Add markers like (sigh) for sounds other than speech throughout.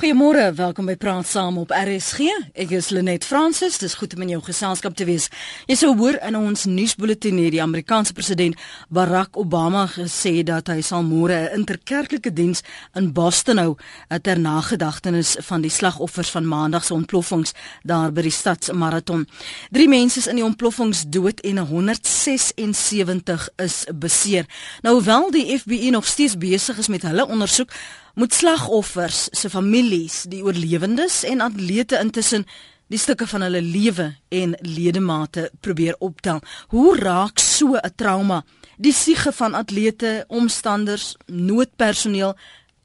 Goeiemôre, welkom by Praat Saam op RSG. Ek is Lenet Fransis. Dis goed om in jou geselskap te wees. Jy sou hoor in ons nuusbulletin hier die Amerikaanse president Barack Obama gesê dat hy sal môre 'n interkerklike diens in Boston hou ter nagedagtenis van die slagoffers van Maandag se ontploffings daar by die stadsmaraton. 3 mense is in die ontploffings dood en 176 is beseer. Nou hoewel die FBI nog steeds besig is met hulle ondersoek, moet slagoffers se families, die oorlewendes en atlete intussen die stukke van hulle lewe en ledemate probeer optel. Hoe raak so 'n trauma die siege van atlete, omstanders, noodpersoneel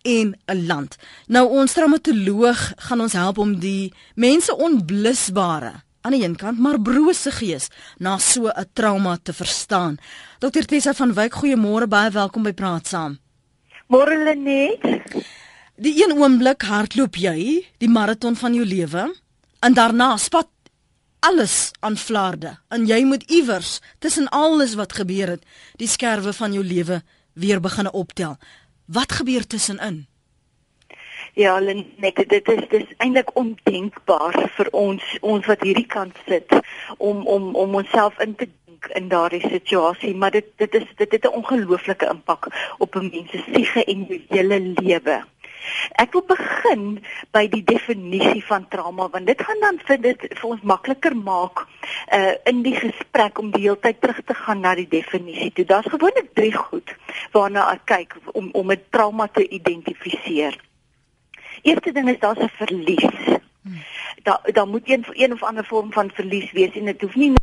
en 'n land? Nou ons traumatoloog gaan ons help om die mense onblusbare aan die een kant maar brose gees na so 'n trauma te verstaan. Dr Tessa van Wyk, goeiemôre, baie welkom by Praat Saam. Môre Lenet. Die een oomblik hardloop jy die maraton van jou lewe en daarna spat alles aan flarde en jy moet iewers tussen alles wat gebeur het die skerwe van jou lewe weer begin optel. Wat gebeur tussenin? Ja, Lenet, dit is dis eintlik ondenkbaar vir ons ons wat hierdie kant sit om om om onsself in te in daardie situasie, maar dit dit is dit het 'n ongelooflike impak op 'n mens se siege en hele lewe. Ek wil begin by die definisie van trauma want dit gaan dan vir dit vir ons makliker maak uh in die gesprek om die hele tyd terug te gaan na die definisie toe. Daar's gewoonlik drie goed waarna ek kyk om om 'n trauma te identifiseer. Eerste ding is daar's 'n verlies. Hmm. Daar daar moet een een of ander vorm van verlies wees en dit hoef nie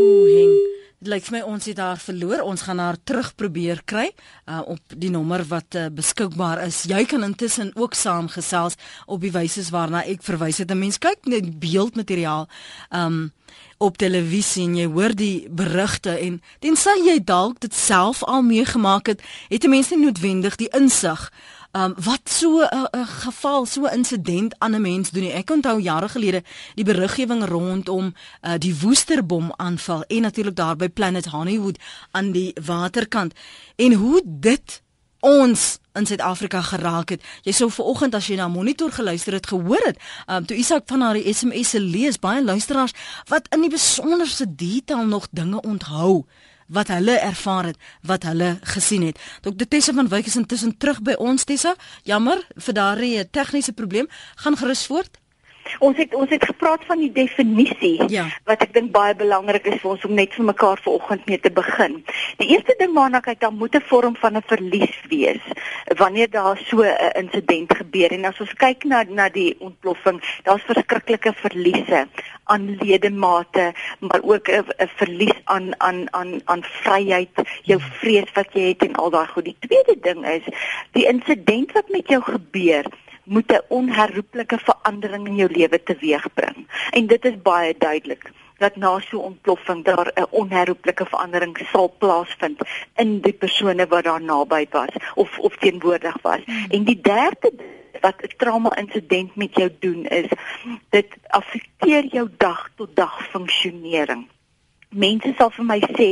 Ooh, heng. Lyk vir my ons het haar verloor. Ons gaan haar terug probeer kry uh, op die nommer wat uh, beskikbaar is. Jy kan intussen ook saamgesels op die wyse waarna ek verwys het. 'n Mens kyk net beeldmateriaal um op televisie en jy hoor die berigte en tensy jy dalk dit self al meegemaak het, het 'n mens nie noodwendig die insig um, wat so 'n uh, uh, geval, so 'n insident aan 'n mens doen nie. Ek onthou jare gelede die beriggewing rondom uh, die Woesterbom aanval en natuurlik daar by Planet Hollywood aan die waterkant en hoe dit ons in Suid-Afrika geraak het. Jy sou vanoggend as jy na monitor geluister het, gehoor het, um, toe Isak van haar SMS'e lees, baie luisteraars wat in die besonderste detail nog dinge onthou wat hulle ervaar het, wat hulle gesien het. Dr Tessa van Wyk is intussen terug by ons Tessa. Jammer vir daardie tegniese probleem. Gaan gerus voort. Ons het ons het gepraat van die definisie ja. wat ek dink baie belangrik is vir ons om net vir mekaar vanoggend mee te begin. Die eerste ding waarna kyk dan moet 'n vorm van 'n verlies wees wanneer daar so 'n insident gebeur en as ons kyk na na die ontploffing, daar's verskriklike verliese aan ledemate, maar ook 'n verlies aan aan aan aan vryheid, jou vrees wat jy het en al daai goed. Die tweede ding is die insident wat met jou gebeur moet 'n onherroepelike verandering in jou lewe teweegbring. En dit is baie duidelik dat na so 'n ontploffing daar 'n onherroepelike verandering sal plaasvind in die persone wat daar naby was of of teenwoordig was. Hmm. En die derde wat 'n trauma insident met jou doen is dit affekteer jou dag tot dag funksionering mense sal vir my sê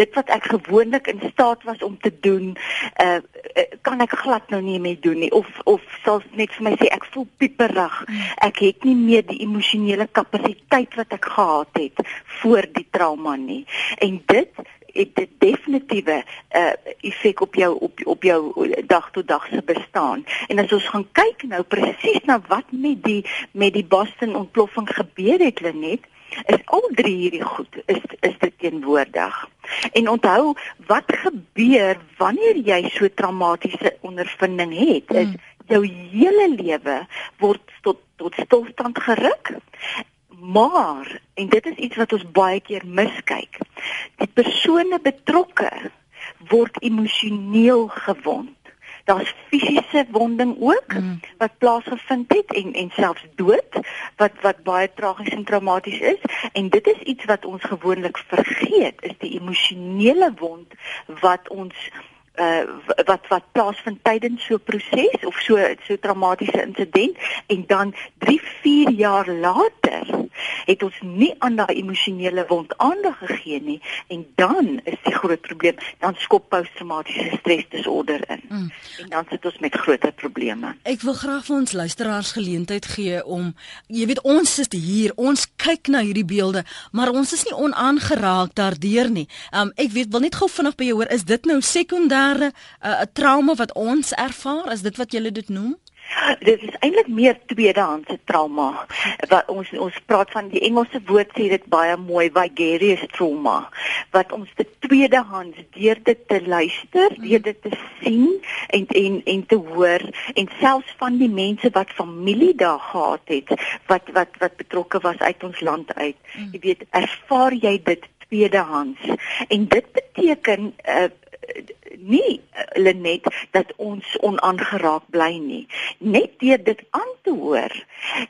dit wat ek gewoonlik in staat was om te doen, uh, uh kan ek glad nou nie meer doen nie of of sal net vir my sê ek voel pieperig. Ek het nie meer die emosionele kapasiteit wat ek gehad het voor die trauma nie. En dit het 'n definitiewe uh effek op jou op op jou dag tot dag se bestaan. En as ons gaan kyk nou presies na wat met die met die Boston ontploffing gebeur het, Lenet, is al drie hierdie goed is is dit teenwoordig. En onthou wat gebeur wanneer jy so traumatiese ondervinding het is mm. jou hele lewe word tot tot stilstand geruk. Maar en dit is iets wat ons baie keer miskyk. Die persone betrokke word emosioneel gewond daar's fisiese wonding ook mm. wat plaasgevind het en en selfs dood wat wat baie tragies en traumaties is en dit is iets wat ons gewoonlik vergeet is die emosionele wond wat ons uh, wat wat plaasvind tydens so 'n proses of so so traumatiese insident. En dan 3 4 jaar later het ons nie aan daai emosionele wond aandag gegee nie. En dan is die groot probleem dan skop posttraumatiese stresdisorder in. Mm. en dan sit ons met groter probleme. Ek wil graag vir ons luisteraars geleentheid gee om jy weet ons sit hier ons kyk na hierdie beelde maar ons is nie onaangeraak daardeur nie. Um, ek weet wil net gou vinnig by jou hoor is dit nou sekondêre 'n uh, trauma wat ons ervaar is dit wat julle dit noem Dit is eintlik meer tweedehandse trauma. Wat ons ons praat van die Engelse woord sê dit baie mooi vicarious trauma wat ons te tweedehands deur dit te luister, deur dit te sien en en en te hoor en selfs van die mense wat familie daar gehad het wat wat wat betrokke was uit ons land uit. Jy weet, ervaar jy dit tweedehands en dit beteken uh, nie Lenet dat ons onaangeraak bly nie. Net deur dit aan te hoor,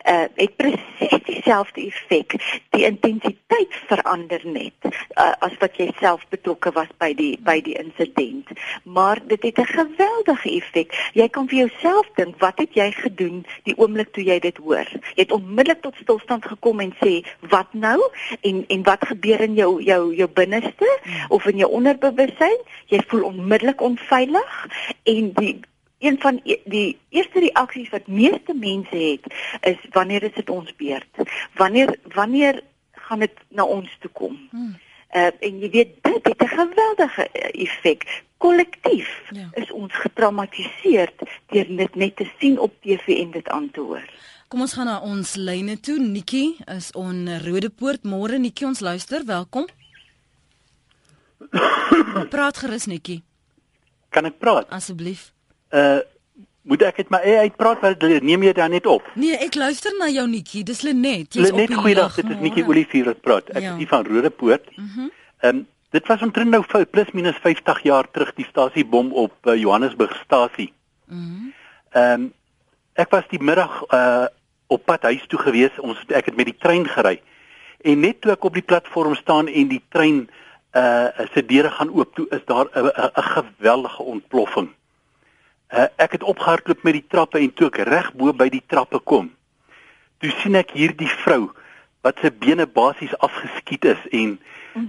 uh het presies dieselfde effek. Die intensiteit verander net uh, as wat jy self betrokke was by die by die insident. Maar dit het 'n geweldige effek. Jy kan vir jouself dink, wat het jy gedoen die oomblik toe jy dit hoor? Jy het onmiddellik tot stilstand gekom en sê, "Wat nou?" en en wat gebeur in jou jou jou binneste of in jou onderbewussyn? Jy voel onmiddellik onveilig en die een van e, die eerste reaksies wat meeste mense het is wanneer is dit ons beurt? Wanneer wanneer gaan dit na ons toe kom? Hmm. Uh, en jy weet dit het 'n geweldige eh, effek. Kollektief ja. is ons getraumatiseer deur dit net te sien op TV en dit aan te hoor. Kom ons gaan na ons lyne toe. Nikki is on Rodepoort. Môre Nikki, ons luister. Welkom. (coughs) praat gerus Nikki. Kan ek praat? Asseblief. Uh moet ek dit maar eie uitpraat want neem jy dan net op? Nee, ek luister na jou Nikki. Dis Lenet. Jy's op die goeiedag. Dit is Nikki Olivier wat praat. Ek ja. is van Rodepoort. Mhm. Mm ehm um, dit was omtrent nou plus minus 50 jaar terug die stasiebom op uh, Johannesburg stasie. Mhm. Mm ehm um, ek was die middag uh op pad huis toe gewees. Ons ek het met die trein gery. En net toe ek op die platform staan en die trein uh se deure gaan oop toe is daar 'n geweldige ontploffing. Uh ek het opgehardloop met die trappe en toe ek reg bo by die trappe kom, toe sien ek hierdie vrou wat se bene basies afgeskiet is en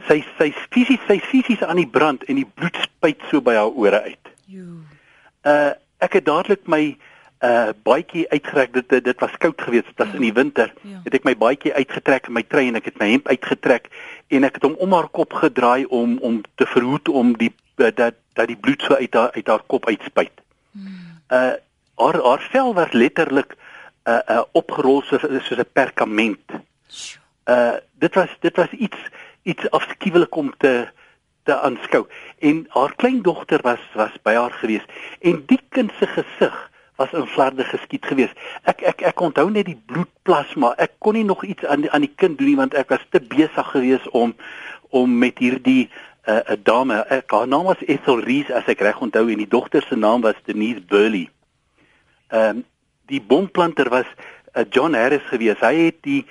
sy sy fisies sy fisies aan die brand en die bloed spuit so by haar ore uit. Uh ek het dadelik my uh baadjie uitgetrek dit dit was koud geweest dit was ja. in die winter ja. het ek my baadjie uitgetrek in my trui en ek het my hemp uitgetrek en ek het hom om haar kop gedraai om om te verhoed om die uh, dat dat die bloed so uit haar uit haar kop uitspuit. Hmm. Uh haar haar vel was letterlik uh uh opgerol soos soos 'n perkament. Uh dit was dit was iets iets afskuwelik om te te aanskou en haar kleindogter was was by haar gewees en die kind se gesig was in flarde geskiet geweest. Ek ek ek onthou net die bloedplasma. Ek kon nie nog iets aan die, aan die kind doen nie want ek was te besig geweest om om met hierdie 'n uh, uh, dame, ek haar naam was Ethel Rees as ek reg onthou en die dogter se naam was Denise Burley. Ehm um, die bomplanter was uh, John Harris geweest. Hy het die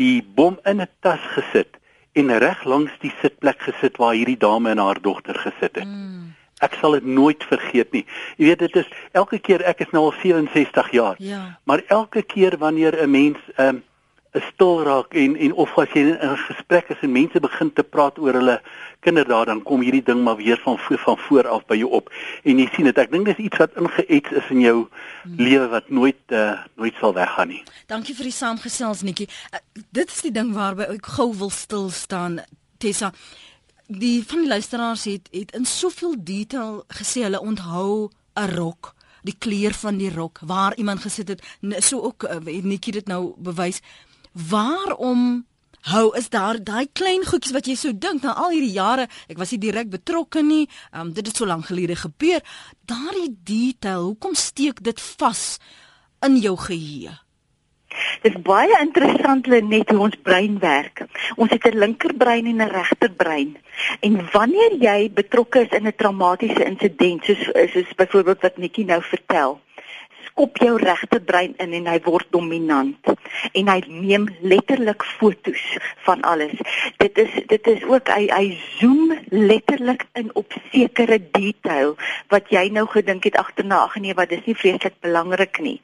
die bom in 'n tas gesit en reg langs die sitplek gesit waar hierdie dame en haar dogter gesit het. Mm ek sal dit nooit vergeet nie. Jy weet dit is elke keer ek is nou al 67 jaar. Ja. Maar elke keer wanneer 'n mens ehm um, stil raak en en of as jy in 'n gesprek is en mense begin te praat oor hulle kinderdae dan kom hierdie ding maar weer van van voor af by jou op en jy sien dit ek dink dis iets wat ingeets is in jou hmm. lewe wat nooit uh, nooit sal weggaan nie. Dankie vir die saamgesels Netjie. Uh, dit is die ding waarby ek gou wil stil staan Tessa die van die luisteraars het het in soveel detail gesê hulle onthou 'n rok, die kleur van die rok, waar iemand gesit het, so ook het Nikki dit nou bewys. Waarom hou is daar daai klein goedjies wat jy so dink na al hierdie jare, ek was nie direk betrokke nie, um, dit het so lank gelede gebeur. Daardie detail, hoekom steek dit vas in jou geheue? Dis baie interessant net hoe ons brein werk. Ons het 'n linkerbrein en 'n regterbrein. En wanneer jy betrokke is in 'n traumatiese insident, soos soos byvoorbeeld wat Nikki nou vertel, skop jou regterbrein in en hy word dominant. en hy neem letterlik fotos van alles. Dit is dit is ook hy hy zoom letterlik in op sekere detail wat jy nou gedink het agterna ag nee wat dis nie vreeslik belangrik nie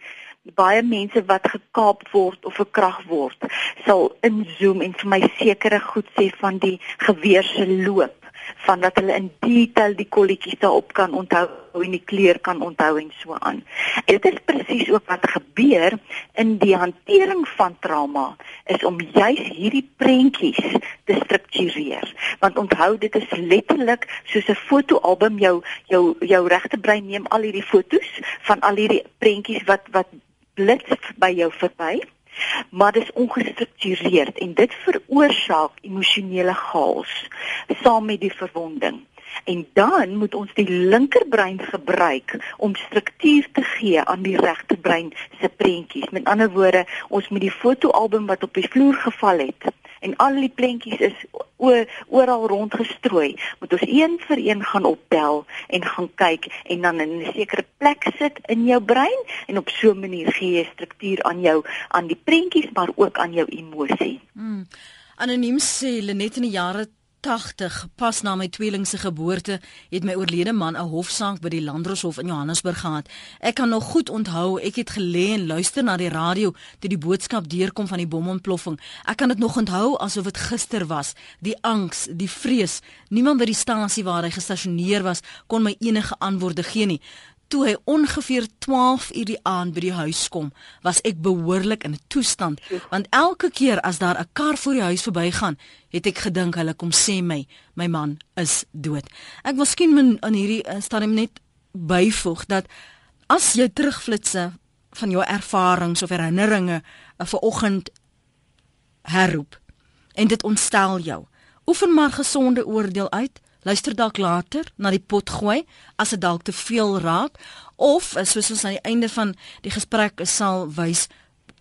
baie mense wat gekaap word of verkrag word sal inzoom en vir my sekere goed sê van die geweer se loop van dat hulle in detail die kolletjies daarop kan onthou en die kleur kan onthou en so aan. En dit is presies ook wat gebeur in die hantering van trauma is om juis hierdie prentjies te struktureer. Want onthou dit is letterlik soos 'n fotoalbum jou jou jou regte brein neem al hierdie fotos van al hierdie prentjies wat wat blits by jou verby maar dit is ongestruktureerd en dit veroorsaak emosionele chaos saam met die verwonding. En dan moet ons die linkerbrein gebruik om struktuur te gee aan die regterbrein se prentjies. Met ander woorde, ons moet die fotoalbum wat op die vloer geval het en al die prentjies is oral rondgestrooi, moet ons een vir een gaan optel en gaan kyk en dan in 'n sekere plek sit in jou brein en op so 'n manier gee jy struktuur aan jou aan die prentjies maar ook aan jou emosie. Hmm. Anoniem sê Lenet in die jare 80 pas na my tweeling se geboorte het my oorlede man 'n hofsaak by die Landroshof in Johannesburg gehad. Ek kan nog goed onthou, ek het gelê en luister na die radio toe die boodskap deurkom van die bomontploffing. Ek kan dit nog onthou asof dit gister was. Die angs, die vrees. Niemand by die stasie waar hy gestasioneer was kon my enige antwoorde gee nie toe hy ongeveer 12 uur die aand by die huis kom, was ek behoorlik in 'n toestand, want elke keer as daar 'n kar voor die huis verbygaan, het ek gedink hulle kom sê my, my man is dood. Ek wil skien in hierdie uh, stadium net byvoeg dat as jy terugflitse van jou ervarings of herinneringe uh, vir oggend herroep en dit ontstel jou, oefen maar gesonde oordeel uit luister dalk later na die pot gooi as dit dalk te veel raak of soos ons aan die einde van die gesprek sal wys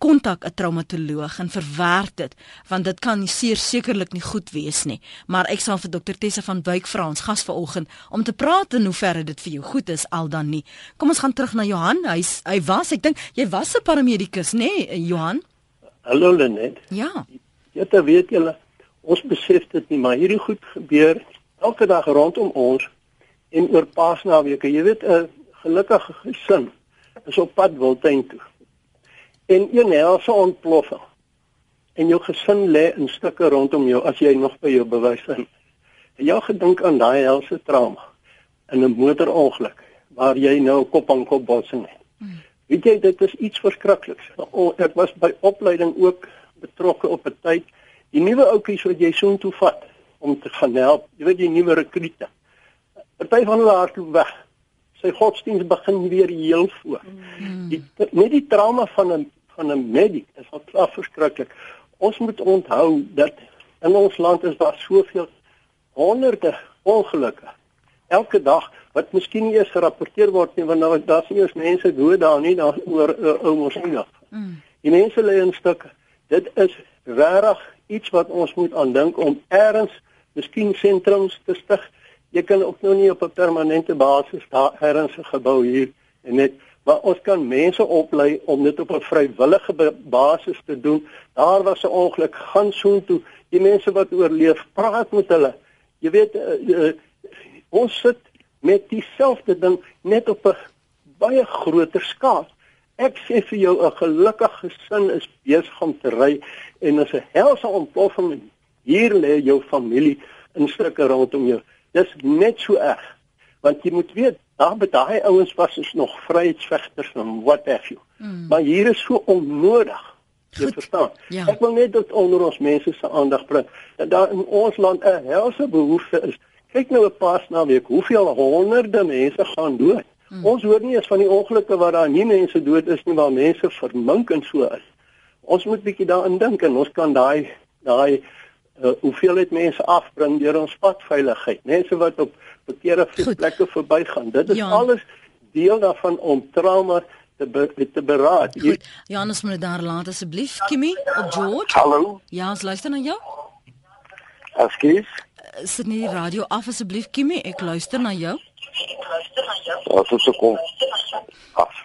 kontak 'n traumatoloog en verwerk dit want dit kan seer sekerlik nie goed wees nie. Maar ek sal vir dokter Tessa van Wyk vra ons gas vanoggend om te praat en hoe ver dit vir jou goed is al dan nie. Kom ons gaan terug na Johan. Hy hy was ek dink jy was 'n paramedikus nê nee, Johan? Hallo Lenet. Ja. Jy weet julle ons besef dit nie maar hierdie goed gebeur elke dag rondom ons en oor Paasnaweke. Jy weet 'n gelukkige gesin is op pad Wildtuin toe. En een helse ontploffing. En jou gesin lê in stukke rondom jou as jy nog by jou bewussin. En jy gedink aan daai helse trauma in 'n motorongeluk waar jy nou kop aan kop botsing het. Hmm. Weet jy dit is iets verskrikliks. Ek was by opleiding ook betrokke op 'n tyd. Die nuwe ouetjies wat jy so intoe vat om te gaan help. Jy weet die nuwe rekrute. Party van hulle hardloop weg. Sy godsdienst begin weer heel voor. Mm. Die net die trauma van 'n van 'n medic is al klaar verskriklik. Ons moet onthou dat in ons land is daar soveel honderde ongelukke elke dag wat miskien nie eens gerapporteer word nie want nou daar's nie eens mense dood daar nie daar oor ou Mosina. Mm. Die mense lê in stukke. Dit is regtig iets wat ons moet aandink om eers miskien sentrums te stig. Jy kan ook nou nie op 'n permanente basis daar ergens 'n gebou hier en net maar ons kan mense oplei om dit op 'n vrywillige basis te doen. Daar was 'n ongeluk, gaan soontoe. Die mense wat oorleef, praat met hulle. Jy weet uh, uh, ons sit met dieselfde ding net op 'n baie groter skaal. Ek sê vir jou 'n gelukkige gesin is besig om te ry en as 'n helse ontploffing Hier lê jou familie in stukke rondom jou. Dis net so erg. Want jy moet weet, daar by daai ouens was ons nog vryheidsvegters en what have you. Mm. Maar hier is so onnodig. Jy verstaan? Ja. Ek wil net dat onder ons mense se aandag bring dat daar in ons land 'n helse behoefte is. Kyk nou 'n paar na week, hoeveel honderde mense gaan dood. Mm. Ons hoor nie eens van die ongelukke waar daar nie mense dood is nie, maar mense vermink en so is. Ons moet bietjie daarin dink en ons kan daai daai uh, hoeveel het mense afbring deur ons padveiligheid. Mense wat op verkeerde plekke verbygaan. Dit is ja. alles deel daarvan om trauma te be te beraad. Goed. Janus moet daar laat asseblief. Kimmy op George. Hallo. Ja, ons luister na jou. Askies. Eh, sit nie die radio af asseblief Kimmy, ek luister na jou. Ek luister na jou. Ja, se kom. Af.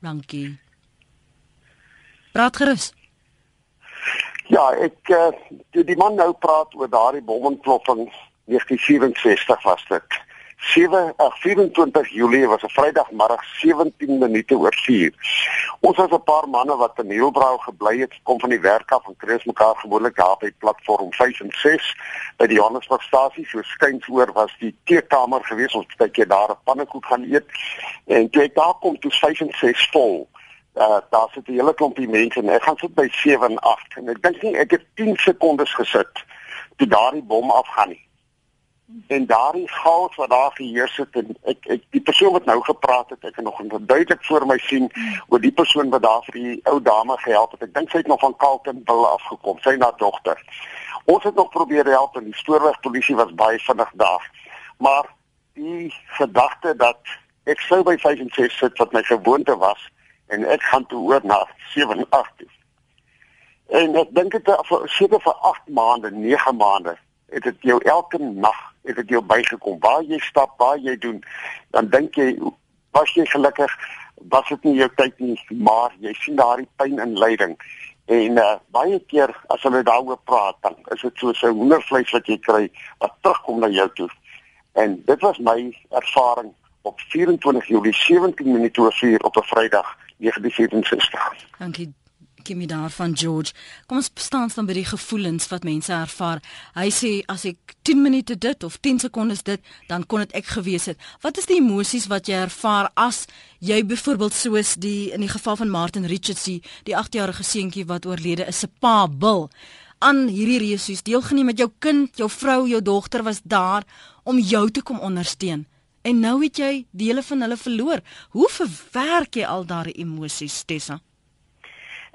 Dankie. Praat gerus. Ja, ek uh, die man nou praat oor daardie bomontploffing 1964 was dit. 7 uh, 24 Julie was 'n Vrydagmiddag 17 minute oor 4. Ons was 'n paar manne wat in Hielbrau gebly het, kom van die werk af en kry mekaar gewoonlik daar by platform 5 en 6 by die Johannesburgstasie. So skuins oor was die teekamer gewees. Ons het 'n bietjie daar 'n pannekoek gaan eet. En toe ek daar kom, toe 5 en 6 vol. Uh, daar sit 'n hele klompie mense en ek gaan sit by 7 en 8 en ek dink nie ek het 10 sekondes gesit toe daardie bom afgaan nie. En daardie chaos wat daar geheers het en ek ek die persoon wat nou gepraat het ek kan nog duidelik voor my sien oor die persoon wat daar vir die ou dame gehelp het. Ek dink sy het nog van Kaltenbil afgekom sy na dogter. Ons het nog probeer help en die spoorwegpolisie was baie vinnig daar. Maar die gedagte dat ek sou by 65 sit wat my gewoonte was en ek gaan toe oor na 78 en ek dink dit vir seker vir 8 maande 9 maande het dit jou elke nag het dit jou bygekom. Waar jy stap waar jy doen dan dink jy was jy gelukkig? Was dit nie jou tyd nie? Maar jy sien daardie pyn en lyding en uh, baie keer as hulle daaroor praat dan is dit so 'n hoendervleis wat jy kry wat terugkom na jou toe. En dit was my ervaring op 24 Julie 17 minute oor 4 op 'n Vrydag 1967 dankie Kimmy daar van George. Kom ons staan staan by die gevoelens wat mense ervaar. Hy sê as ek 10 minute dit of 10 sekondes dit, dan kon dit ek gewees het. Wat is die emosies wat jy ervaar as jy byvoorbeeld soos die in die geval van Martin Richards die, die 8-jarige seentjie wat oorlede is se pa Bill aan hierdie reisies deelgeneem met jou kind, jou vrou, jou dogter was daar om jou te kom ondersteun. En nou het jy dele van hulle verloor. Hoe verwerk jy al daardie emosies, Tessa?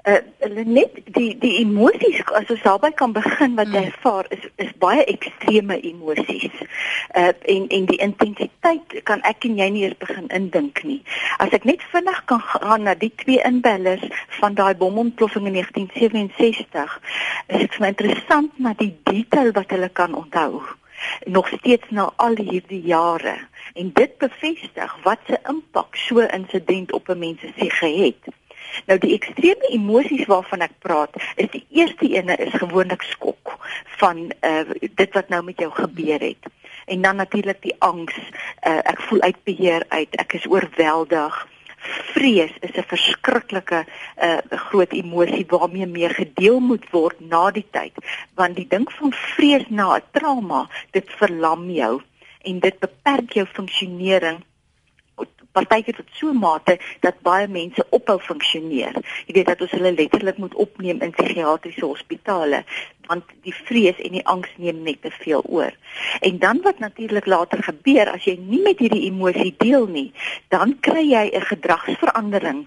uh, net die die emosies as ons daarby kan begin wat jy mm. ervaar is is baie ekstreme emosies. Uh en en die intensiteit kan ek en jy nie eens begin indink nie. As ek net vinnig kan gaan na die twee inbellers van daai bomontploffing in 1967, is dit vir interessant na die detail wat hulle kan onthou nog steeds na al hierdie jare en dit bevestig wat se impak so 'n insident op 'n mens se siege het. Nou die ekstreme emosies waarvan ek praat, is die eerste ene is gewoonlik skok van uh dit wat nou met jou gebeur het. En dan natuurlik die angs. Uh ek voel uit beheer uit. Ek is oorweldig. Vrees is 'n verskriklike uh groot emosie waarmee mee gedeel moet word na die tyd, want die ding van vrees na 'n trauma, dit verlam jou en dit beperk jou funksionering partykeer tot so 'n mate dat baie mense ophou funksioneer. Jy weet dat ons hulle letterlik moet opneem in psigiatriese hospitale want die vrees en die angs neem net te veel oor. En dan wat natuurlik later gebeur as jy nie met hierdie emosie deel nie, dan kry jy 'n gedragsverandering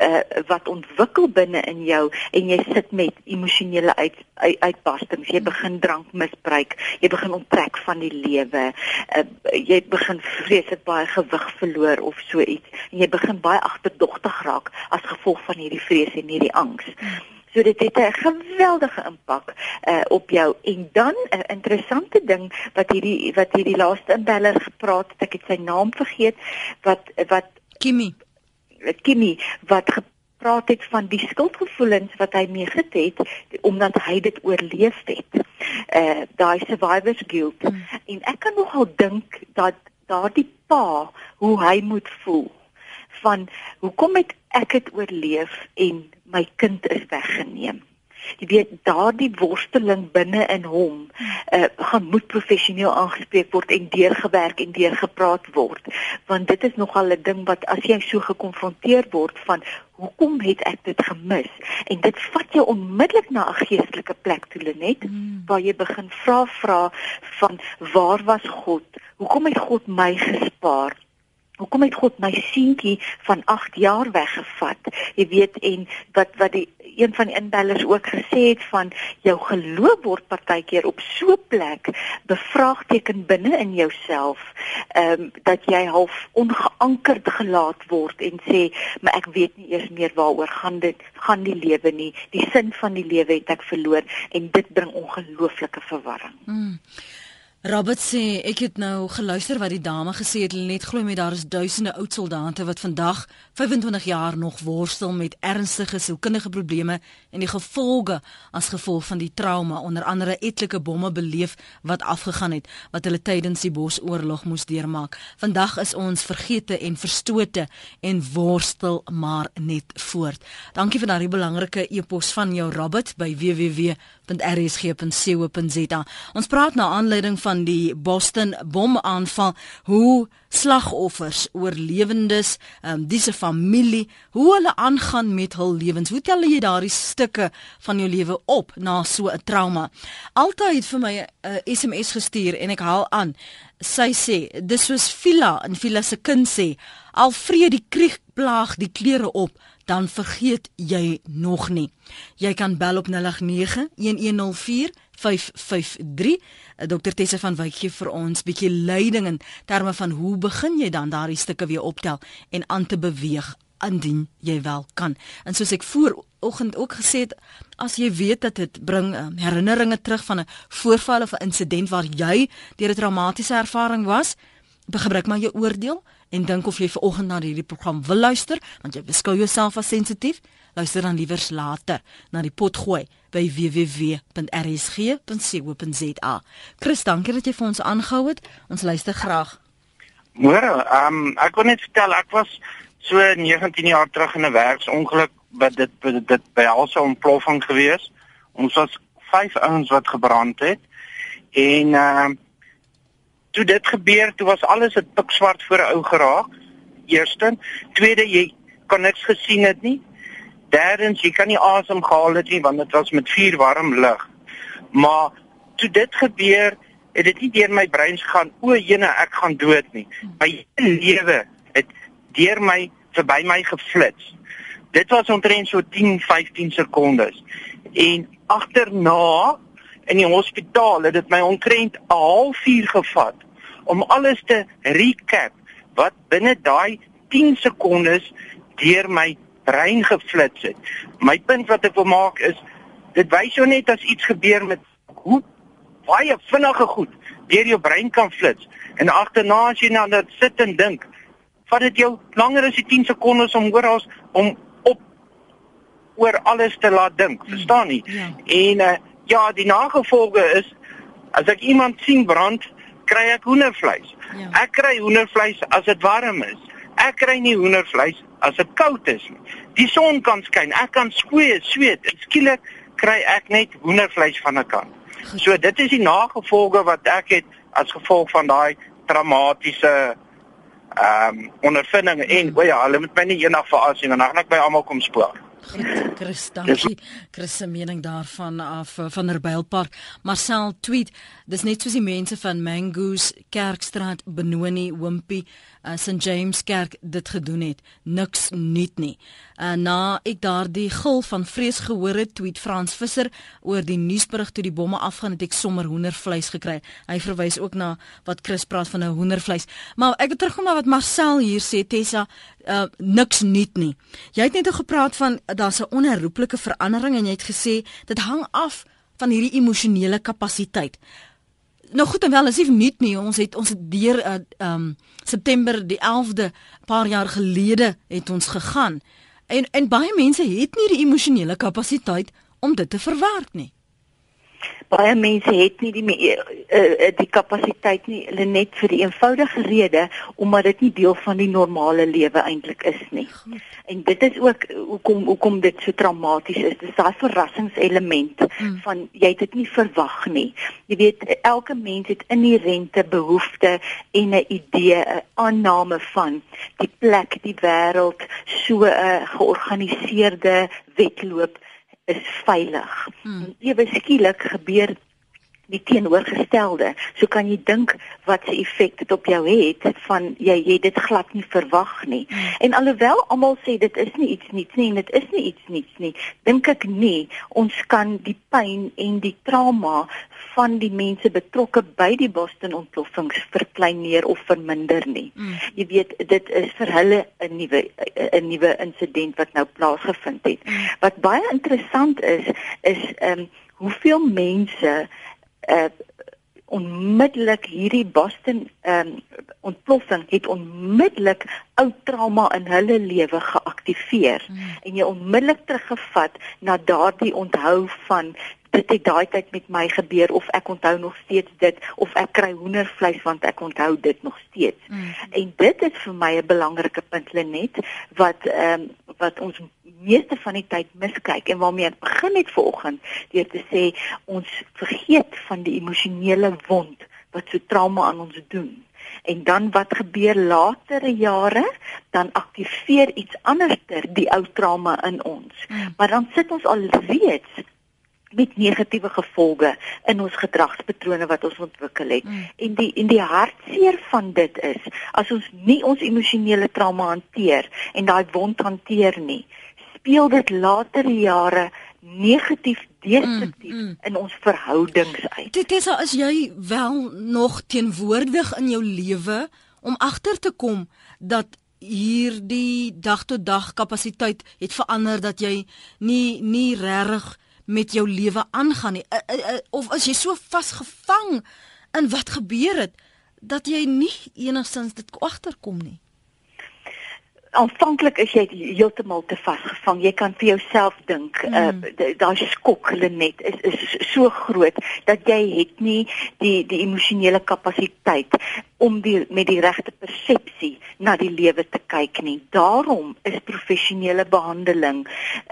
uh, wat ontwikkel binne in jou en jy sit met emosionele uit, uit, uitbarstings. Jy begin drank misbruik, jy begin onttrek van die lewe. Uh, jy begin vrees dit baie gewig verloor of so iets en jy begin baie agterdogtig raak as gevolg van hierdie vrees en hierdie angs. Hmm. So dit het 'n geweldige impak uh, op jou. En dan 'n uh, interessante ding wat hierdie wat hierdie laaste inbeller gepraat het, ek het sy naam vergeet, wat wat Kimmy. Kimmy wat gepraat het van die skuldgevoelens wat hy mee het omdat hy dit oorleef het. Uh daai survivors guilt. Hmm. En ek kan nogal dink dat daardie pa hoe hy moet voel van hoekom het ek dit oorleef en my kind is weggeneem. Jy weet daardie worsteling binne in hom uh, gaan moet professioneel aangespreek word en deurgewerk en deurgepraat word want dit is nogal 'n ding wat as jy so gekonfronteer word van hoekom het ek dit gemis en dit vat jou onmiddellik na 'n geestelike plek toe Lenet mm. waar jy begin vra vra van waar was God hoekom het God my gespaar Hoekom het God my seentjie van 8 jaar weggevat? Jy weet en wat wat die een van die inbellers ook gesê het van jou geloof word partykeer op so 'n plek bevraagteken binne in jouself, ehm um, dat jy half ongeankerd gelaat word en sê, "Maar ek weet nie eers meer waaroor gaan dit gaan die lewe nie. Die sin van die lewe het ek verloor en dit bring ongelooflike verwarring." Hmm. Robert sê ek het nou geluister wat die dame gesê het net glo my daar is duisende oud soldate wat vandag 25 jaar nog worstel met ernstige sielkundige probleme en die gevolge as gevolg van die trauma onder andere etlike bomme beleef wat afgegaan het wat hulle tydens die Bosoorlog moes deurmaak. Vandag is ons vergete en verstote en worstel maar net voort. Dankie vir daardie belangrike e-pos van jou Robert by www.rsg.co.za. Ons praat na aanleiding van van die Boston bomaanval hoe slagoffers oorlewendes um, diese familie hoe hulle aangaan met hul lewens hoe tel jy daardie stukke van jou lewe op na so 'n trauma altyd vir my 'n uh, SMS gestuur en ek haal aan sy sê dis soos Villa en Villa se kind sê al vrede die krieg plaag die klere op dan vergeet jy nog nie. Jy kan bel op 089 1104 553. Dr Tesse van Wyk gee vir ons bietjie leiding in terme van hoe begin jy dan daardie stukke weer optel en aan te beweeg indien jy wel kan. En soos ek vooroggend ook gesê het, as jy weet dat dit bring um, herinneringe terug van 'n voorval of 'n insident waar jy deur 'n traumatiese ervaring was, gebruik maar jou oordeel en dink of jy ver oggend na hierdie program wil luister, want jy beskou jouself as sensitief, luister dan liewers later na die pot gooi by www.rsg.co.za. Chris, dankie dat jy vir ons aangehou het. Ons luister graag. Môre, ehm um, ek wil net vertel ek was so 19 jaar terug in 'n werksongeluk wat dit dit, by alse ontploffing gewees. Ons was vyf ouens wat gebrand het en ehm uh, toe dit gebeur, toe was alles het pikswart voor 'n ou geraak. Eerstens, tweede jy kon niks gesien het nie. Derdens, jy kan nie asem gehaal het nie want dit was met vuur warm lug. Maar toe dit gebeur, het dit nie deur my brein gegaan o, jene, ek gaan dood nie. My lewe het deur my verby my geflits. Dit was omtrent so 10, 15 sekondes. En agterna in die hospitaal het dit my omtrent 'n halfuur gevat om alles te recap wat binne daai 10 sekondes deur my brein geflits het. My punt wat ek wil maak is dit wys jou net as iets gebeur met hoe baie vinnige goed deur jou brein kan flits en agterna as jy nou net sit en dink vat dit jou langer as die 10 sekondes om oor as om op oor alles te laat dink, verstaan nie? Ja. En uh, ja, die nagevolge is as ek iemand sien brand, kry ek hoendervleis. Ja. Ek kry hoendervleis as dit warm is. Ek kry nie hoendervleis as dit koud is nie. Die son kan skyn, ek kan sweet, sweet. Skielik kry ek net hoendervleis van 'n kant. So dit is die nagevolge wat ek het as gevolg van daai traumatiese ehm um, ondervinding en o ja, hulle moet my nie eendag veraas nie, dan gaan ek by almal kom spoor. Chris, dankie. Chris se mening daarvan af eh, van Herbylpark. Marcel tweet, dis net soos die mense van Mangoes, Kerkstraat, Benoni, Wimpy, uh, St James Kerk dit gedoen het. Niks nuut nie. Uh, na ek daardie gil van vrees gehoor het, tweet Frans Visser oor die nuusberig toe die bomme afgaan het ek sommer hoendervleis gekry. Hy verwys ook na wat Chris praat van 'n hoendervleis. Maar ek het terugkom na wat Marcel hier sê, Tessa, uh, niks nuut nie. Jy het net gepraat van daar's 'n onherroepelike verandering en jy het gesê dit hang af van hierdie emosionele kapasiteit nou goed en wel as jy nuut nie. Ons het ons het deur uh, um September die 11de paar jaar gelede het ons gegaan. En en baie mense het nie die emosionele kapasiteit om dit te verwerk nie baie mense het nie die uh, die kapasiteit nie hulle net vir die eenvoudige rede omdat dit nie deel van die normale lewe eintlik is nie. En dit is ook hoekom hoekom dit so traumaties is. Dis daai verrassingselement hmm. van jy het dit nie verwag nie. Jy weet elke mens het inherente behoeftes en 'n idee, 'n aanname van die plek, die wêreld, so 'n georganiseerde wedloop is veilig. Hmm. Ewe skielik gebeur die teenoorgestelde. So kan jy dink wat se effek dit op jou het van jy jy dit glad nie verwag nie. Hmm. En alhoewel almal sê dit is nie iets niets nie en dit is nie iets niets nie, dink ek nie ons kan die pyn en die trauma van die mense betrokke by die Boston ontploffings verkleineer of verminder nie. Mm. Jy weet dit is vir hulle 'n nuwe 'n nuwe insident wat nou plaasgevind het. Mm. Wat baie interessant is is ehm um, hoeveel mense uh onmiddellik hierdie Boston ehm um, ontploffing het onmiddellik ou trauma in hulle lewe geaktiveer mm. en jy onmiddellik teruggevat na daardie onthou van dit het daai tyd met my gebeur of ek onthou nog steeds dit of ek kry hoendervleis want ek onthou dit nog steeds. Mm. En dit is vir my 'n belangrike punt Lenet wat ehm um, wat ons meeste van die tyd miskyk en waarmee ek begin het vanoggend deur te sê ons vergeet van die emosionele wond wat so trauma aan ons doen. En dan wat gebeur latere jare, dan aktiveer iets anderster die ou trauma in ons. Mm. Maar dan sit ons al reeds met negatiewe gevolge in ons gedragspatrone wat ons ontwikkel het. Mm. En die en die hartseer van dit is as ons nie ons emosionele trauma hanteer en daai wond hanteer nie, speel dit later jare negatief destruktief mm, mm. in ons verhoudings uit. Dit is as jy wel nog teenwoordig in jou lewe om agter te kom dat hierdie dag tot dag kapasiteit het verander dat jy nie nie regtig met jou lewe aangaan nie of as jy so vasgevang in wat gebeur het dat jy nie enigstens dit agterkom nie aanvanklik is jy heeltemal te vasgevang. Jy kan vir jouself dink, mm. uh daai skok hulle net is is so groot dat jy het nie die die emosionele kapasiteit om die met die regte persepsie na die lewe te kyk nie. Daarom is professionele behandeling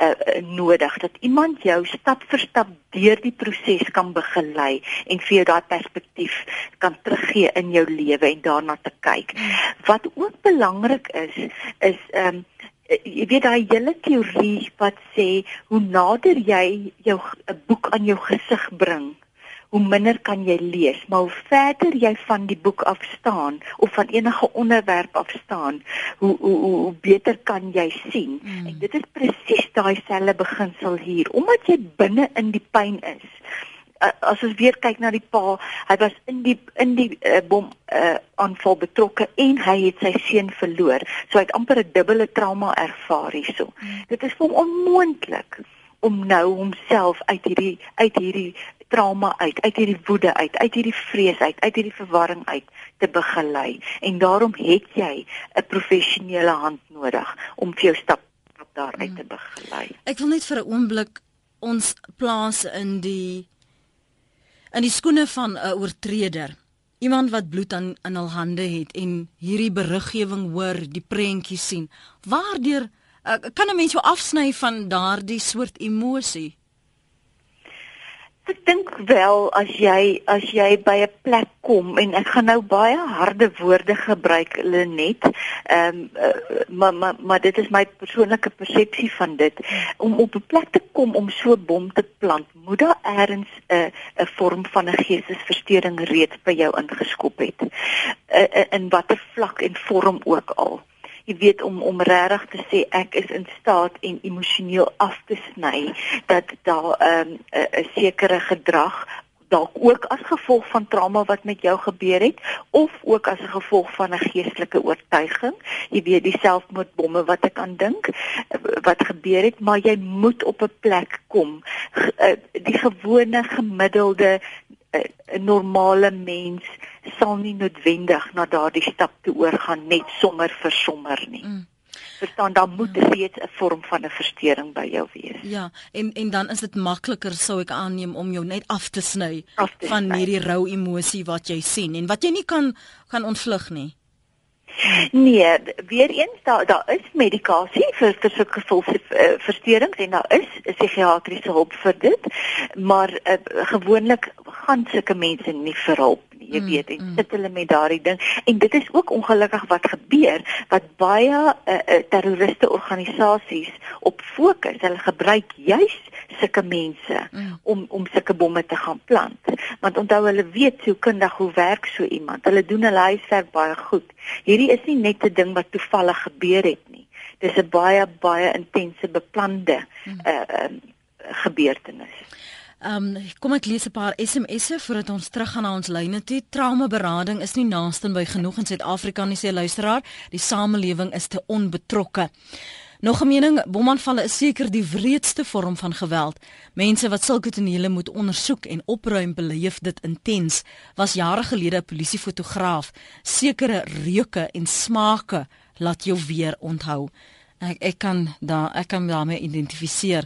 uh nodig dat iemand jou stap vir stap deur die proses kan begelei en vir jou daai perspektief kan teruggee in jou lewe en daarna te kyk. Wat ook belangrik is is ehm um, jy weet daai hele teorie wat sê hoe nader jy jou 'n boek aan jou gesig bring hoe minder kan jy lees maar hoe verder jy van die boek af staan of van enige onderwerp af staan hoe hoe hoe beter kan jy sien mm. en dit is presies daai selfe beginsel hier omdat jy binne in die pyn is as ons weer kyk na die pa, hy was in die in die uh, bom uh, aanval betrokke en hy het sy seun verloor. So hy het amper 'n dubbele trauma ervaar hierso. Hmm. Dit is vir hom onmoontlik om nou homself uit hierdie uit hierdie trauma uit, uit hierdie woede uit, uit hierdie vrees uit, uit hierdie verwarring uit te begelei. En daarom het jy 'n professionele hand nodig om vir jou stap daaruit te hmm. begelei. Ek wil net vir 'n oomblik ons plaas in die in die skoene van 'n oortreder. Iemand wat bloed aan in hul hande het en hierdie beriggewing hoor, die prentjie sien. Waardeur uh, kan 'n mens jou afsny van daardie soort emosie? Ek dink wel as jy as jy by 'n plek kom en ek gaan nou baie harde woorde gebruik Lenet. Ehm um, uh, maar maar maar dit is my persoonlike persepsie van dit om op 'n plek te kom om so bom te plant. Moet daar eers 'n uh, 'n vorm van 'n geestesversteuring reeds by jou ingeskop het. Uh, uh, in watter vlak en vorm ook al jy weet om om regtig te sê ek is in staat en emosioneel af te sny dat daar 'n um, 'n sekere gedrag dalk ook as gevolg van trauma wat met jou gebeur het of ook as 'n gevolg van 'n geestelike oortuiging. Jy weet die selfmoordbomme wat ek aan dink wat gebeur het maar jy moet op 'n plek kom. Eh, die gewone gemiddelde 'n normale mens sal nie noodwendig na daardie stap toe oorgaan net sommer vir sommer nie. Mm. Verstaan, dan moet mm. reeds 'n vorm van 'n verstoring by jou wees. Ja, en en dan is dit makliker sou ek aanneem om jou net af te sny af te van hierdie rou emosie wat jy sien en wat jy nie kan kan ontvlug nie. Nee, weer eens daar daar is medikasie vir vir sulke gevolgversteurings en daar is psigiatriese hulp vir dit, maar uh, gewoonlik gaan sulke mense nie vir hulp nie, jy mm, weet, en mm. sit hulle met daardie ding en dit is ook ongelukkig wat gebeur wat baie uh, uh, terroriste organisasies op fokus. Hulle gebruik juis sulke mense mm. om om sulke bomme te gaan plant. Want onthou hulle weet hoe kundig hoe werk so iemand. Hulle doen hulle huiswerk baie goed. Hierdie is nie net 'n ding wat toevallig gebeur het nie. Dis 'n baie baie intense beplande mm. uh, uh, gebeurtenis. Ehm um, kom ek lees 'n paar SMS'e voordat ons teruggaan na ons lyne toe. Traumaberading is nie naaste by genoeg in Suid-Afrika nie, sê luisteraar. Die samelewing is te onbetrokke. Nog 'n mening, bomaanvalle is seker die wreedste vorm van geweld. Mense wat sulke tonele moet ondersoek en opruim beleef dit intens. Was jare gelede 'n polisiefotograaf. Sekere reuke en smake laat jou weer onthou. Ek ek kan daar ek kan daarmee identifiseer.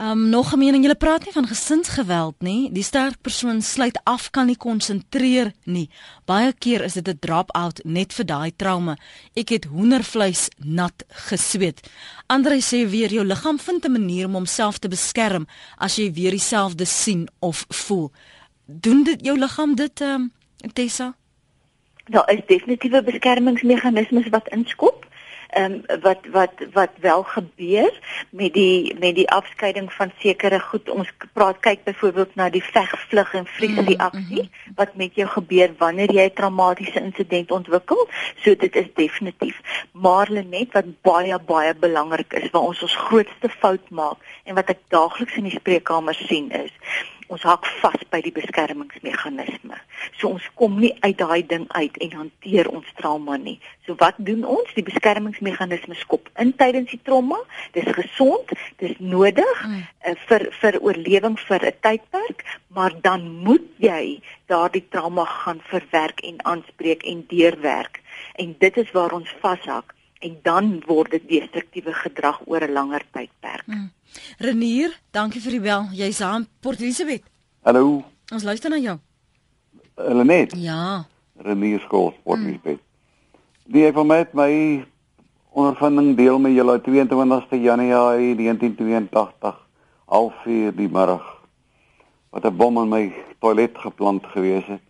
Um nog 'n mening, jy praat nie van gesinsgeweld nie. Die sterk persoon sluit af, kan nie konsentreer nie. Baie keer is dit 'n drop-out net vir daai trauma. Ek het hoendervleis nat gesweet. Andre sê weer jou liggaam vind 'n manier om homself te beskerm as jy weer dieselfde sien of voel. Doen dit jou liggaam dit um Tessa? Daar is definitiewe beskermingsmeganismes wat inskop ehm um, wat wat wat wel gebeur met die met die afskeiding van sekere goed. Ons praat kyk byvoorbeeld na die veg, vlug en vliegreaksie mm -hmm. wat met jou gebeur wanneer jy 'n traumatiese insident ontwikkel. So dit is definitief. Maar net wat baie baie belangrik is, waar ons ons grootste fout maak en wat ek daagliks in die spreekkamer sien is ons hak vas by die beskermingsmeganisme. So ons kom nie uit daai ding uit en hanteer ons trauma nie. So wat doen ons? Die beskermingsmeganisme skop in tydens die trauma. Dis gesond, dis nodig mm. uh, vir vir oorlewing vir 'n tydperk, maar dan moet jy daardie trauma gaan verwerk en aanspreek en deurwerk. En dit is waar ons vashak en dan word dit destruktiewe gedrag oor 'n langer tydperk. Hmm. Renier, dankie vir die bel. Jy's aan Port Elizabeth. Hallo. Ons luister na jou. Helenet. Ja. Renier skool Port hmm. Elizabeth. Die het met my ondervinding deel met julle 22ste Januarie 1982 half 4 die middag wat 'n bom in my toilet geplant gewees het.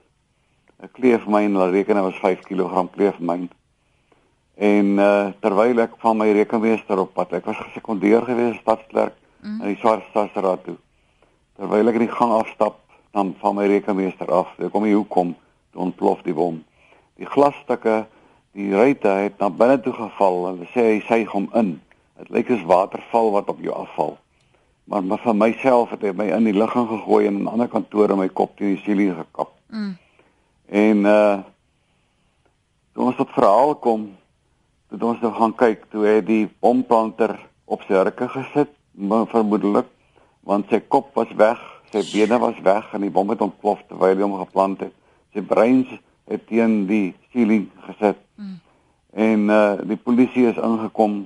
'n Kleefmyn, hulle reken dit was 5 kg kleefmyn. En uh terwyl ek van my rekenmeester op pad, ek was gesekondeer gewees stadsklerk mm. in die Swartstadsraad toe. Terwyl ek in die gang afstap, dan van my rekenmeester af. Ek kom hier hoekom toe ontplof die bom. Die glasstukke, die ruite het na binne toe geval en sê hy suig hom in. Dit lyk soos waterval wat op jou afval. Maar maar vir myself het hy my in die lug gegooi en 'n ander kantoor in my kop teen die sielie gekap. Mm. En uh toe ons tot verhaal kom, toe ons nou gaan kyk, toe het die bomplanter op sy hurke gesit, vermoedelik, want sy kop was weg, sy bene was weg en die bom het ontplof terwyl hy hom geplant het. Sy brein het teen die ceiling gesit. Mm. En uh die polisie is ingekom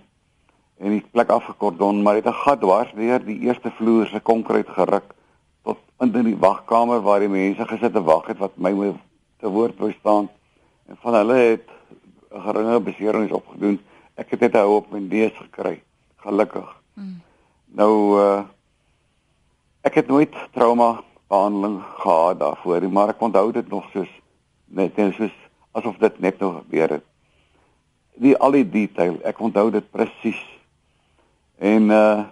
en die plek afgekordon, maar het 'n gat dwars deur die eerste vloer se konkreet geruk tot in die wagkamer waar die mense gesit en wag het wat my te woord wou staan. En van hulle het 'n geringe beserings opgedoen. Ek het net 'n hou op my neus gekry. Gelukkig. Mm. Nou uh ek het nooit trauma behandeling gehad daarvoor maar ek onthou dit nog soos net net soos asof dit net nog gebeur het. Die al die detail, ek onthou dit presies. En uh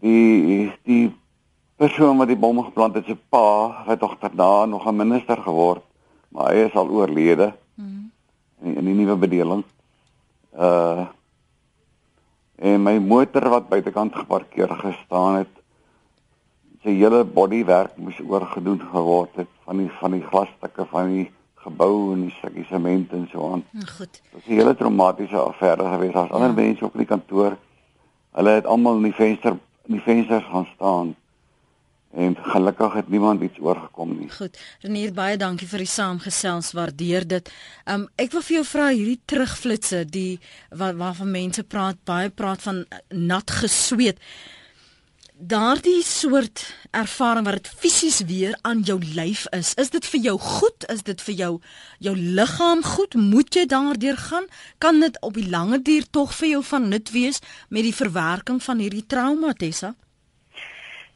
die die persoon wat die bom geplant het, se pa, het tog daarna nog 'n minister geword maar hy is al oorlede. Mm. In, in die nuwe bedeling. Uh en my motor wat buitekant geparkeer gestaan het, sy hele bodywerk moes oorgedoen geword het van die van die glasstukke van die gebou en die stukkies sement en so aan. Mm, goed. Dit was 'n hele traumatiese affære geweest. Daar's ja. ander mense op in die kantoor. Hulle het almal in die venster in die vensters gaan staan en gelukkig het niemand iets oorgekom nie. Goed. Renier baie dankie vir die saamgesels. Waardeer dit. Um ek wil vir jou vra hierdie terugflitsse die wat waarvan mense praat, baie praat van nat gesweet. Daardie soort ervaring wat dit fisies weer aan jou lyf is, is dit vir jou goed? Is dit vir jou jou liggaam goed? Moet jy daardeur gaan? Kan dit op die lange duur tog vir jou van nut wees met die verwerking van hierdie trauma, Tessa?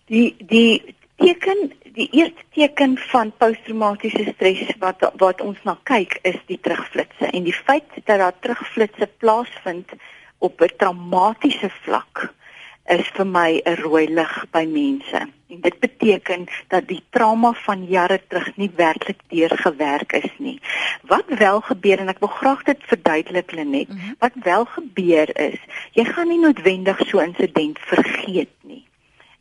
Die die teken die eerste teken van posttraumatiese stres wat wat ons na kyk is die terugflitsse en die feit dat daar terugflitsse plaasvind op 'n traumatiese vlak is vir my 'n rooi lig by mense. En dit beteken dat die trauma van jare terug nie werklik deurgewerk is nie. Wat wel gebeur en ek wil graag dit verduidelik Lenet, mm -hmm. wat wel gebeur is, jy gaan nie noodwendig so 'n insident vergeet nie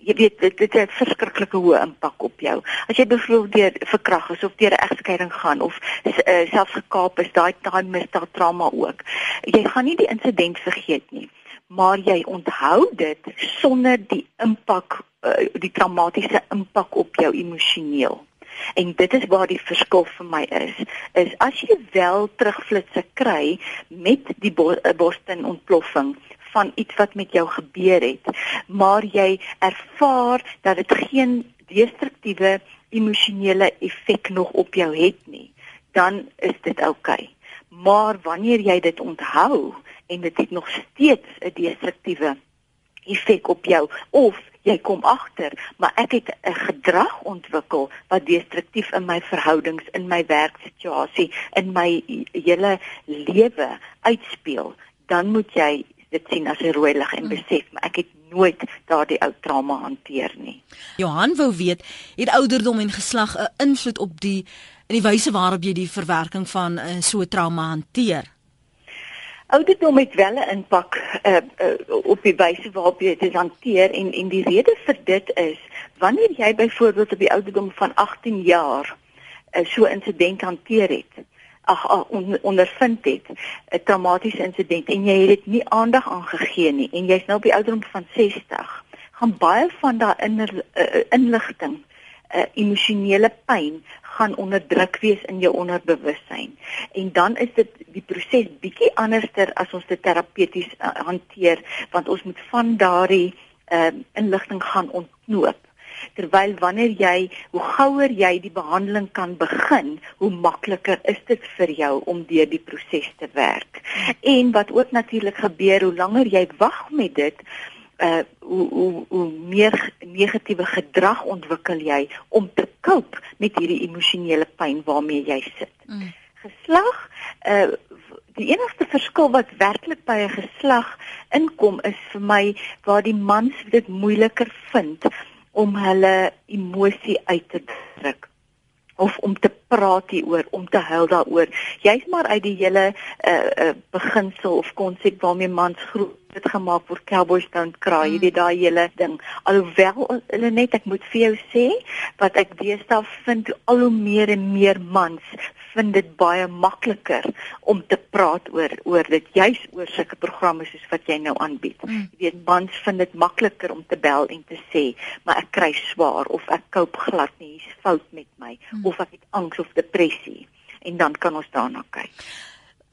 jy weet dit dit het verskriklike hoë impak op jou. As jy byvoorbeeld deur verkrag is of deur 'n egskeiding gaan of uh, selfs gekaap is, daai daai misdaad trauma ook. Jy gaan nie die insident vergeet nie, maar jy onthou dit sonder die impak uh, die traumatiese impak op jou emosioneel. En dit is waar die verskil vir my is. Is as jy wel terugflitsse kry met die eh, Boston ontploffing van iets wat met jou gebeur het, maar jy ervaar dat dit geen destruktiewe emosionele effek nog op jou het nie, dan is dit oukei. Okay. Maar wanneer jy dit onthou en dit het nog steeds 'n destruktiewe effek op jou of jy kom agter, maar ek het 'n gedrag ontwikkel wat destruktief in my verhoudings, in my werksituasie, in my hele lewe uitspeel, dan moet jy dit sien as 'n rooi lig en hmm. besef, maar ek het nooit daardie ou trauma hanteer nie. Johan wou weet, het ouderdom en geslag 'n invloed op die in die wyse waarop jy die verwerking van 'n uh, so trauma hanteer? Ouderdom het wel 'n impak uh, uh, op die wyse waarop jy dit hanteer en en die rede vir dit is wanneer jy byvoorbeeld op die ouderdom van 18 jaar 'n uh, so insident hanteer het ag on, ondervind het 'n traumatiese insident en jy het dit nie aandag aangegee nie en jy's nou op die ouderdom van 60 gaan baie van daai uh, inligting uh, emosionele pyn gaan onderdruk wees in jou onderbewussyn. En dan is dit die proses bietjie anderster as ons dit terapeuties uh, hanteer want ons moet van daardie uh, inligting gaan ontknoop. Terwyl wanneer jy hoe gouer jy die behandeling kan begin, hoe makliker is dit vir jou om deur die proses te werk. En wat ook natuurlik gebeur, hoe langer jy wag met dit, uh hoe hoe hoe meer negatiewe gedrag ontwikkel jy om te cope met hierdie emosionele pyn waarmee jy sit. Mm. Geslag uh die enigste verskil wat werklik by 'n geslag inkom is vir my waar die mans dit moeiliker vind om hulle emosie uit te druk of om te praat hieroor, om te huil daaroor. Jy's maar uit die hele uh, uh beginsel of konsep waarmee mans groot gemaak vir cowboys don't cry. Jy weet daai hele ding. Alhoewel hulle net ek moet vir jou sê wat ek deesdae vind al hoe meer en meer mans vind dit baie makliker om te praat oor oor dit juis oor sulke programme soos wat jy nou aanbied. Mm. Jy weet mans vind dit makliker om te bel en te sê, maar ek kry swaar of ek koop glad nie, hier's fout met my mm. of ek het angs of depressie en dan kan ons daarna kyk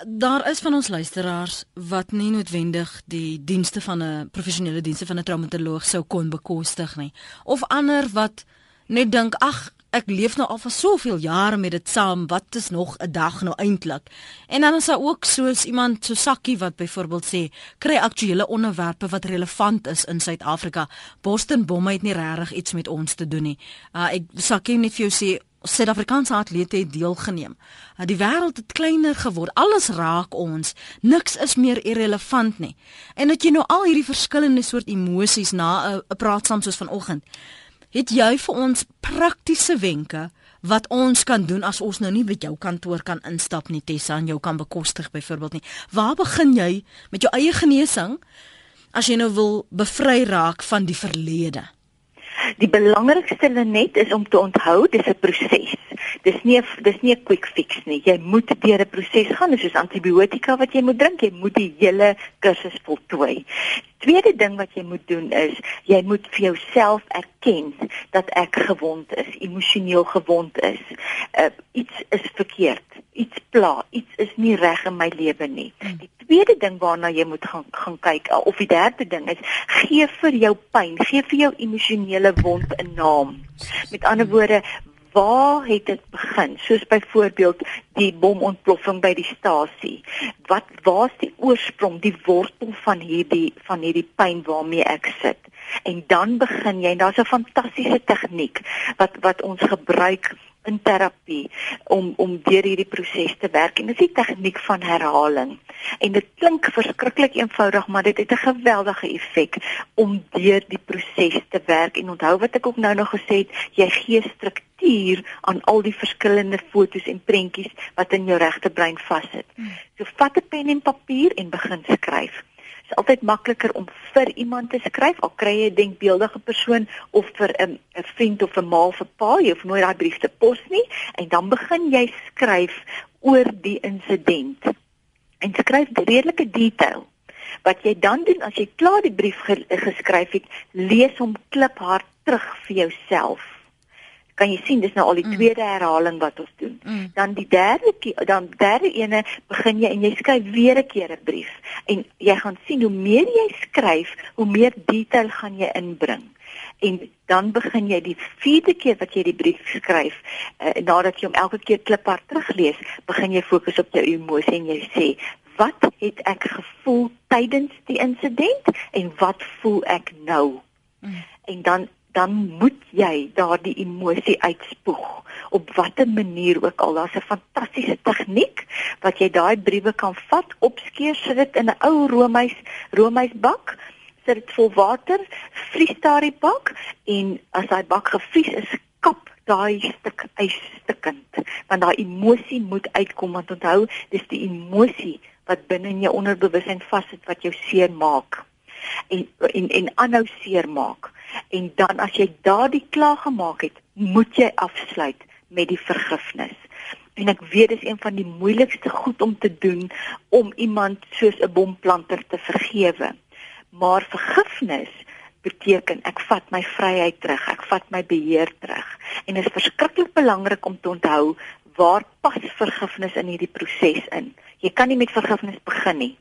daar is van ons luisteraars wat nie noodwendig die dienste van 'n professionele dienste van 'n traumatoloog sou kon bekostig nie of ander wat net dink ag ek leef nou al vir soveel jare met dit saam wat is nog 'n dag nou eintlik en dan is daar ook soos iemand so sakkie wat byvoorbeeld sê kry aktuelle onderwerpe wat relevant is in Suid-Afrika Boston bomme het nie regtig iets met ons te doen nie uh, ek sakkie net vir jou sê Suid-Afrikaanse atlete het deelgeneem. Uh, die wêreld het kleiner geword. Alles raak ons. Niks is meer irrelevant nie. En dat jy nou al hierdie verskillende soort emosies na 'n praat saam soos vanoggend. Het jy vir ons praktiese wenke wat ons kan doen as ons nou nie by jou kantoor kan instap nie, Tessa, en jou kan bekostig byvoorbeeld nie. Waar begin jy met jou eie genesing as jy nou wil bevry raak van die verlede? Die belangrikste net is om te onthou dis 'n proses. Dis nie dis nie 'n quick fix nie. Jy moet deur 'n proses gaan, soos antibiotika wat jy moet drink. Jy moet die hele kursus voltooi. Tweede ding wat jy moet doen is jy moet vir jouself erken dat ek gewond is, emosioneel gewond is. Uh, iets is verkeerd, iets pla, iets is nie reg in my lewe nie. Hmm. Die tweede ding waarna jy moet gaan gaan kyk of die derde ding is gee vir jou pyn, gee vir jou emosionele wond 'n naam. Met ander woorde, waar het dit begin? Soos byvoorbeeld die bomontploffing by die stasie. Wat waar's die oorsprong, die wortel van hierdie van hierdie pyn waarmee ek sit? En dan begin jy en daar's 'n fantastiese tegniek wat wat ons gebruik in terapie om om deur hierdie proses te werk en dit is die tegniek van herhaling. En dit klink verskriklik eenvoudig, maar dit het 'n geweldige effek om deur die proses te werk. En onthou wat ek ook nou nog gesê het, jy gee struktuur aan al die verskillende fotos en prentjies wat in jou regte brein vassit. Hmm. So vat 'n pen en papier en begin skryf is altyd makliker om vir iemand te skryf al kry jy 'n denkbeeldige persoon of vir 'n 'n vriend of 'n ma of 'n pa jy hoef nooit daai brief te pos nie en dan begin jy skryf oor die insident. En skryf redelike detail. Wat jy dan doen as jy klaar die brief ge geskryf het lees hom kliphard terug vir jouself kan jy sien dis nou al die mm. tweede herhaling wat ons doen. Mm. Dan die derde dan derde ene begin jy en jy skryf weer 'n keer 'n brief en jy gaan sien hoe meer jy skryf, hoe meer detail gaan jy inbring. En dan begin jy die vierde keer wat jy die brief skryf, uh, nadat jy hom elke keer kliphard teruglees, begin jy fokus op jou emosie en jy sê, "Wat het ek gevoel tydens die insident en wat voel ek nou?" Mm. En dan dan moet jy daardie emosie uitspoeg op watter manier ook al. Daar's 'n fantastiese tegniek wat jy daai briewe kan vat opskeer sit dit in 'n ou roomys roomysbak sit dit vol water vries daardie bak en as daai bak gevries is kap daai stuk ys stukkend want daai emosie moet uitkom want onthou dis die emosie wat binne in jou onderbewussyn vassit wat jou seer maak en en en aanhou seer maak en dan as jy daardie klaar gemaak het, moet jy afsluit met die vergifnis. En ek weet dis een van die moeilikste goed om te doen om iemand soos 'n bomplanter te vergewe. Maar vergifnis beteken ek vat my vryheid terug, ek vat my beheer terug. En dit is verskriklik belangrik om te onthou waar pas vergifnis in hierdie proses in. Jy kan nie met vergifnis begin nie.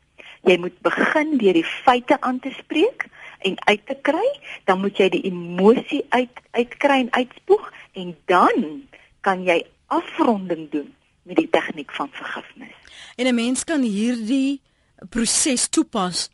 Jy moet begin deur die feite aan te spreek en uit te kry, dan moet jy die emosie uit uitkry en uitspoeg en dan kan jy afronding doen met die tegniek van vergifnis. En 'n mens kan hierdie proses toepas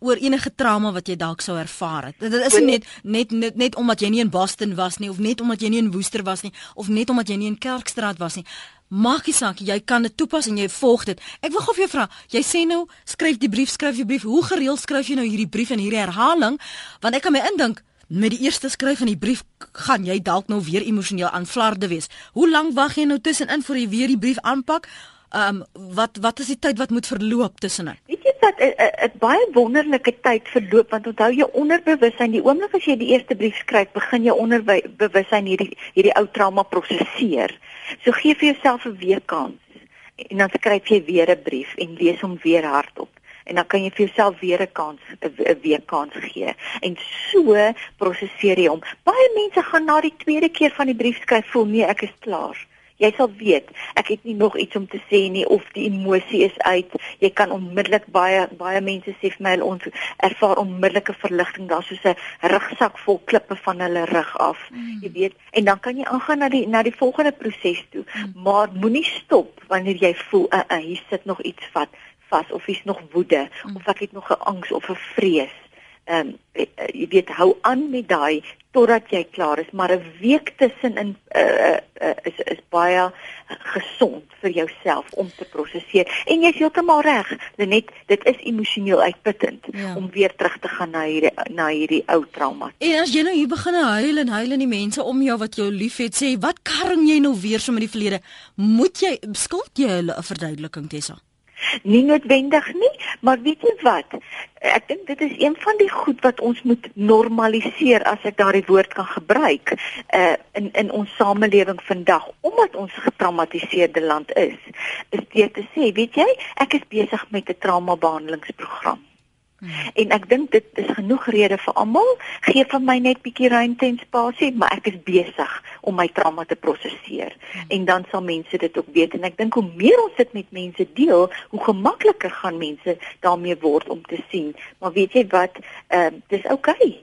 oor enige trauma wat jy dalk sou ervaar het. Dit is net net net net omdat jy nie in Boston was nie of net omdat jy nie in Woester was nie of net omdat jy nie in Kerkstraat was nie. Maak nie saak, jy kan dit toepas en jy volg dit. Ek wil gou vir jou vra, jy sê nou skryf die brief, skryf jy brief. Hoe gereeld skryf jy nou hierdie brief en hierdie herhaling? Want ek kan my indink met die eerste skryf van die brief gaan jy dalk nou weer emosioneel aanvlaarde wees. Hoe lank wag jy nou tussenin voor jy weer die brief aanpak? Ehm um, wat wat is die tyd wat moet verloop tussenin? Jy wat 'n uh, uh, baie wonderlike tyd verloop want onthou jou onderbewussyn die oomblik as jy die eerste brief skryf, begin jou onderbewussyn hierdie hierdie ou trauma prosesseer. So gee vir jouself 'n week kans en dan skryf jy weer 'n brief en lees hom weer hardop en dan kan jy vir jouself weer 'n kans 'n week kans gee en so prosesseer jy hom. Baie mense gaan na die tweede keer van die brief skryf voel nee, ek is klaar jy sal weet ek het nie nog iets om te sê nie of die emosie is uit jy kan onmiddellik baie baie mense sê vir my ons ervaar onmiddellike verligting daar soos 'n rugsak vol klippe van hulle rug af mm. jy weet en dan kan jy aangaan na die na die volgende proses toe mm. maar moenie stop wanneer jy voel uh, uh, hier sit nog iets vat vas of is nog woede mm. of ek het nog 'n angs of 'n vrees ehm um, jy weet hou aan met daai totdat jy klaar is maar 'n week tussenin uh, uh, uh, is is baie gesond vir jouself om te prosesseer en jy's heeltemal reg net dit is emosioneel uitputtend ja. om weer terug te gaan na hierdie na hierdie ou trauma. En as jy nou hier begin huil en huil en die mense om jou wat jou liefhet sê wat karring jy nou weer so met die verlede? Moet jy skuld jy hulle 'n verduideliking Tessa Nie noodwendig nie, maar weet jy wat? Ek dink dit is een van die goed wat ons moet normaliseer as ek daardie woord kan gebruik uh in in ons samelewing vandag omdat ons getraumatiseerde land is. Is dit te sê, weet jy, ek is besig met 'n traumabehandelingsprogram. Hmm. En ek dink dit is genoeg rede vir almal. Gee vir my net bietjie ruimte en spasie, maar ek is besig om my trauma te prosesseer. Hmm. En dan sal mense dit ook weet en ek dink hoe meer ons dit met mense deel, hoe gemakliker gaan mense daarmee word om te sien. Maar weet jy wat, ehm uh, dis oukei. Okay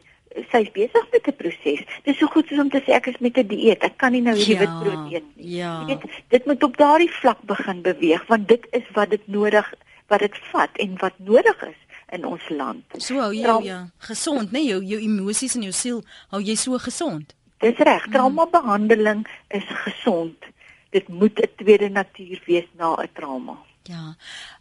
sy's besig met 'n proses. Dit is so goed soos om te sê ek is met 'n die dieet. Ek kan nie nou hierdie ja, wit brood eet nie. Ja. Dit dit moet op daardie vlak begin beweeg want dit is wat dit nodig wat dit vat en wat nodig is in ons land. So hou jy jou ja, gesond, né? Nee? Jou jou emosies en jou siel hou jy so gesond. Dis reg. Mm. Trauma behandeling is gesond. Dit moet 'n tweede natuur wees na 'n trauma. Ja.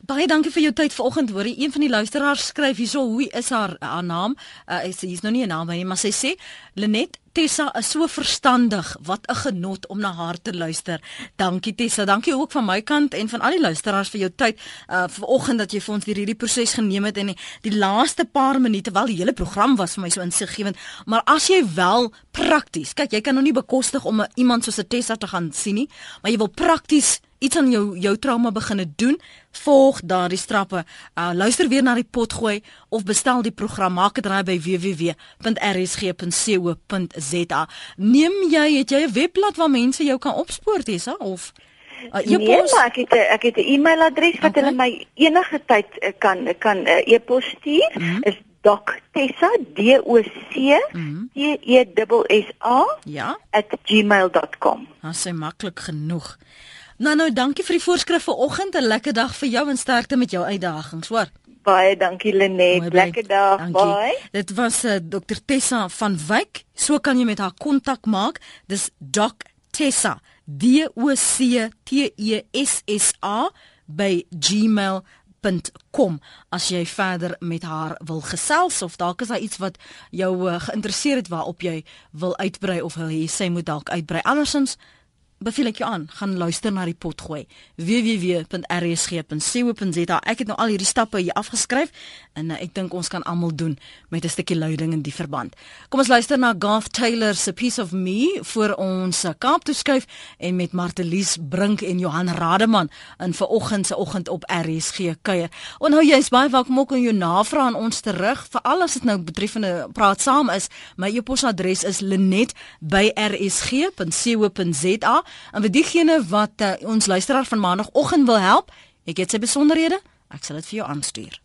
Baie dankie vir jou tyd vanoggend. Hoor, een van die luisteraars skryf hierso, hoe is haar haar naam? Uh, sy is nou nie 'n naam nie, maar sy sê Lenet Tessa is so verstandig. Wat 'n genot om na haar te luister. Dankie Tessa. Dankie ook van my kant en van al die luisteraars vir jou tyd uh vanoggend dat jy vir ons deur hierdie proses geneem het en die, die laaste paar minute wel die hele program was vir my so insiggewend. Maar as jy wel prakties, kyk, jy kan nou nie bekostig om iemand soos 'n Tessa te gaan sien nie, maar jy wil prakties iets aan jou jou trauma begine doen, volg daardie strappe. Uh luister weer na die pot gooi of bestel die program maak dit raai by www.rsg.co.za. Neem jy het jy 'n webblad waar mense jou kan opspoor Tessa of uh, e nee, maar ek het a, ek het 'n e-mailadres wat okay. hulle my enige tyd uh, kan kan uh, e-pos stuur. Mm -hmm. Is Doctessa D O C T E S S A ja @gmail.com. Dit is maklik genoeg. Nou nou, dankie vir die voorskrif vanoggend. 'n Lekker dag vir jou en sterkte met jou uitdagings, hoor. Baie dankie Lenet. Lekker dag. Dankie. Bye. Dit was uh, eh, Dr Tessa van Wyk. So kan jy met haar kontak maak. Dis Doc Tessa. D O C T E S S A by gmail.com as jy verder met haar wil gesels of dalk is daar iets wat jou uh, geïnteresseer het waarop jy wil uitbrei of wil hê sy moet dalk uitbrei andersins beveel ek jou aan, gaan luister na die potgooi www.rsg.co.za. Ek het nou al hierdie stappe hier afgeskryf en uh, ek dink ons kan almal doen met 'n stukkie leiding in die verband. Kom ons luister na Garth Taylor se Piece of Me vir ons uh, Kaap toe skuif en met Martelies Brink en Johan Rademan in vanoggend se oggend op RSG kuier. Onthou jy is baie welkom ook om jou navrae aan ons terug vir alles wat nou betreffende praat saam is. My e-posadres is linet@rsg.co.za en vir diegene wat uh, ons luisteraar van maandagooggend wil help, ek het sy besonderhede, ek sal dit vir jou aanstuur.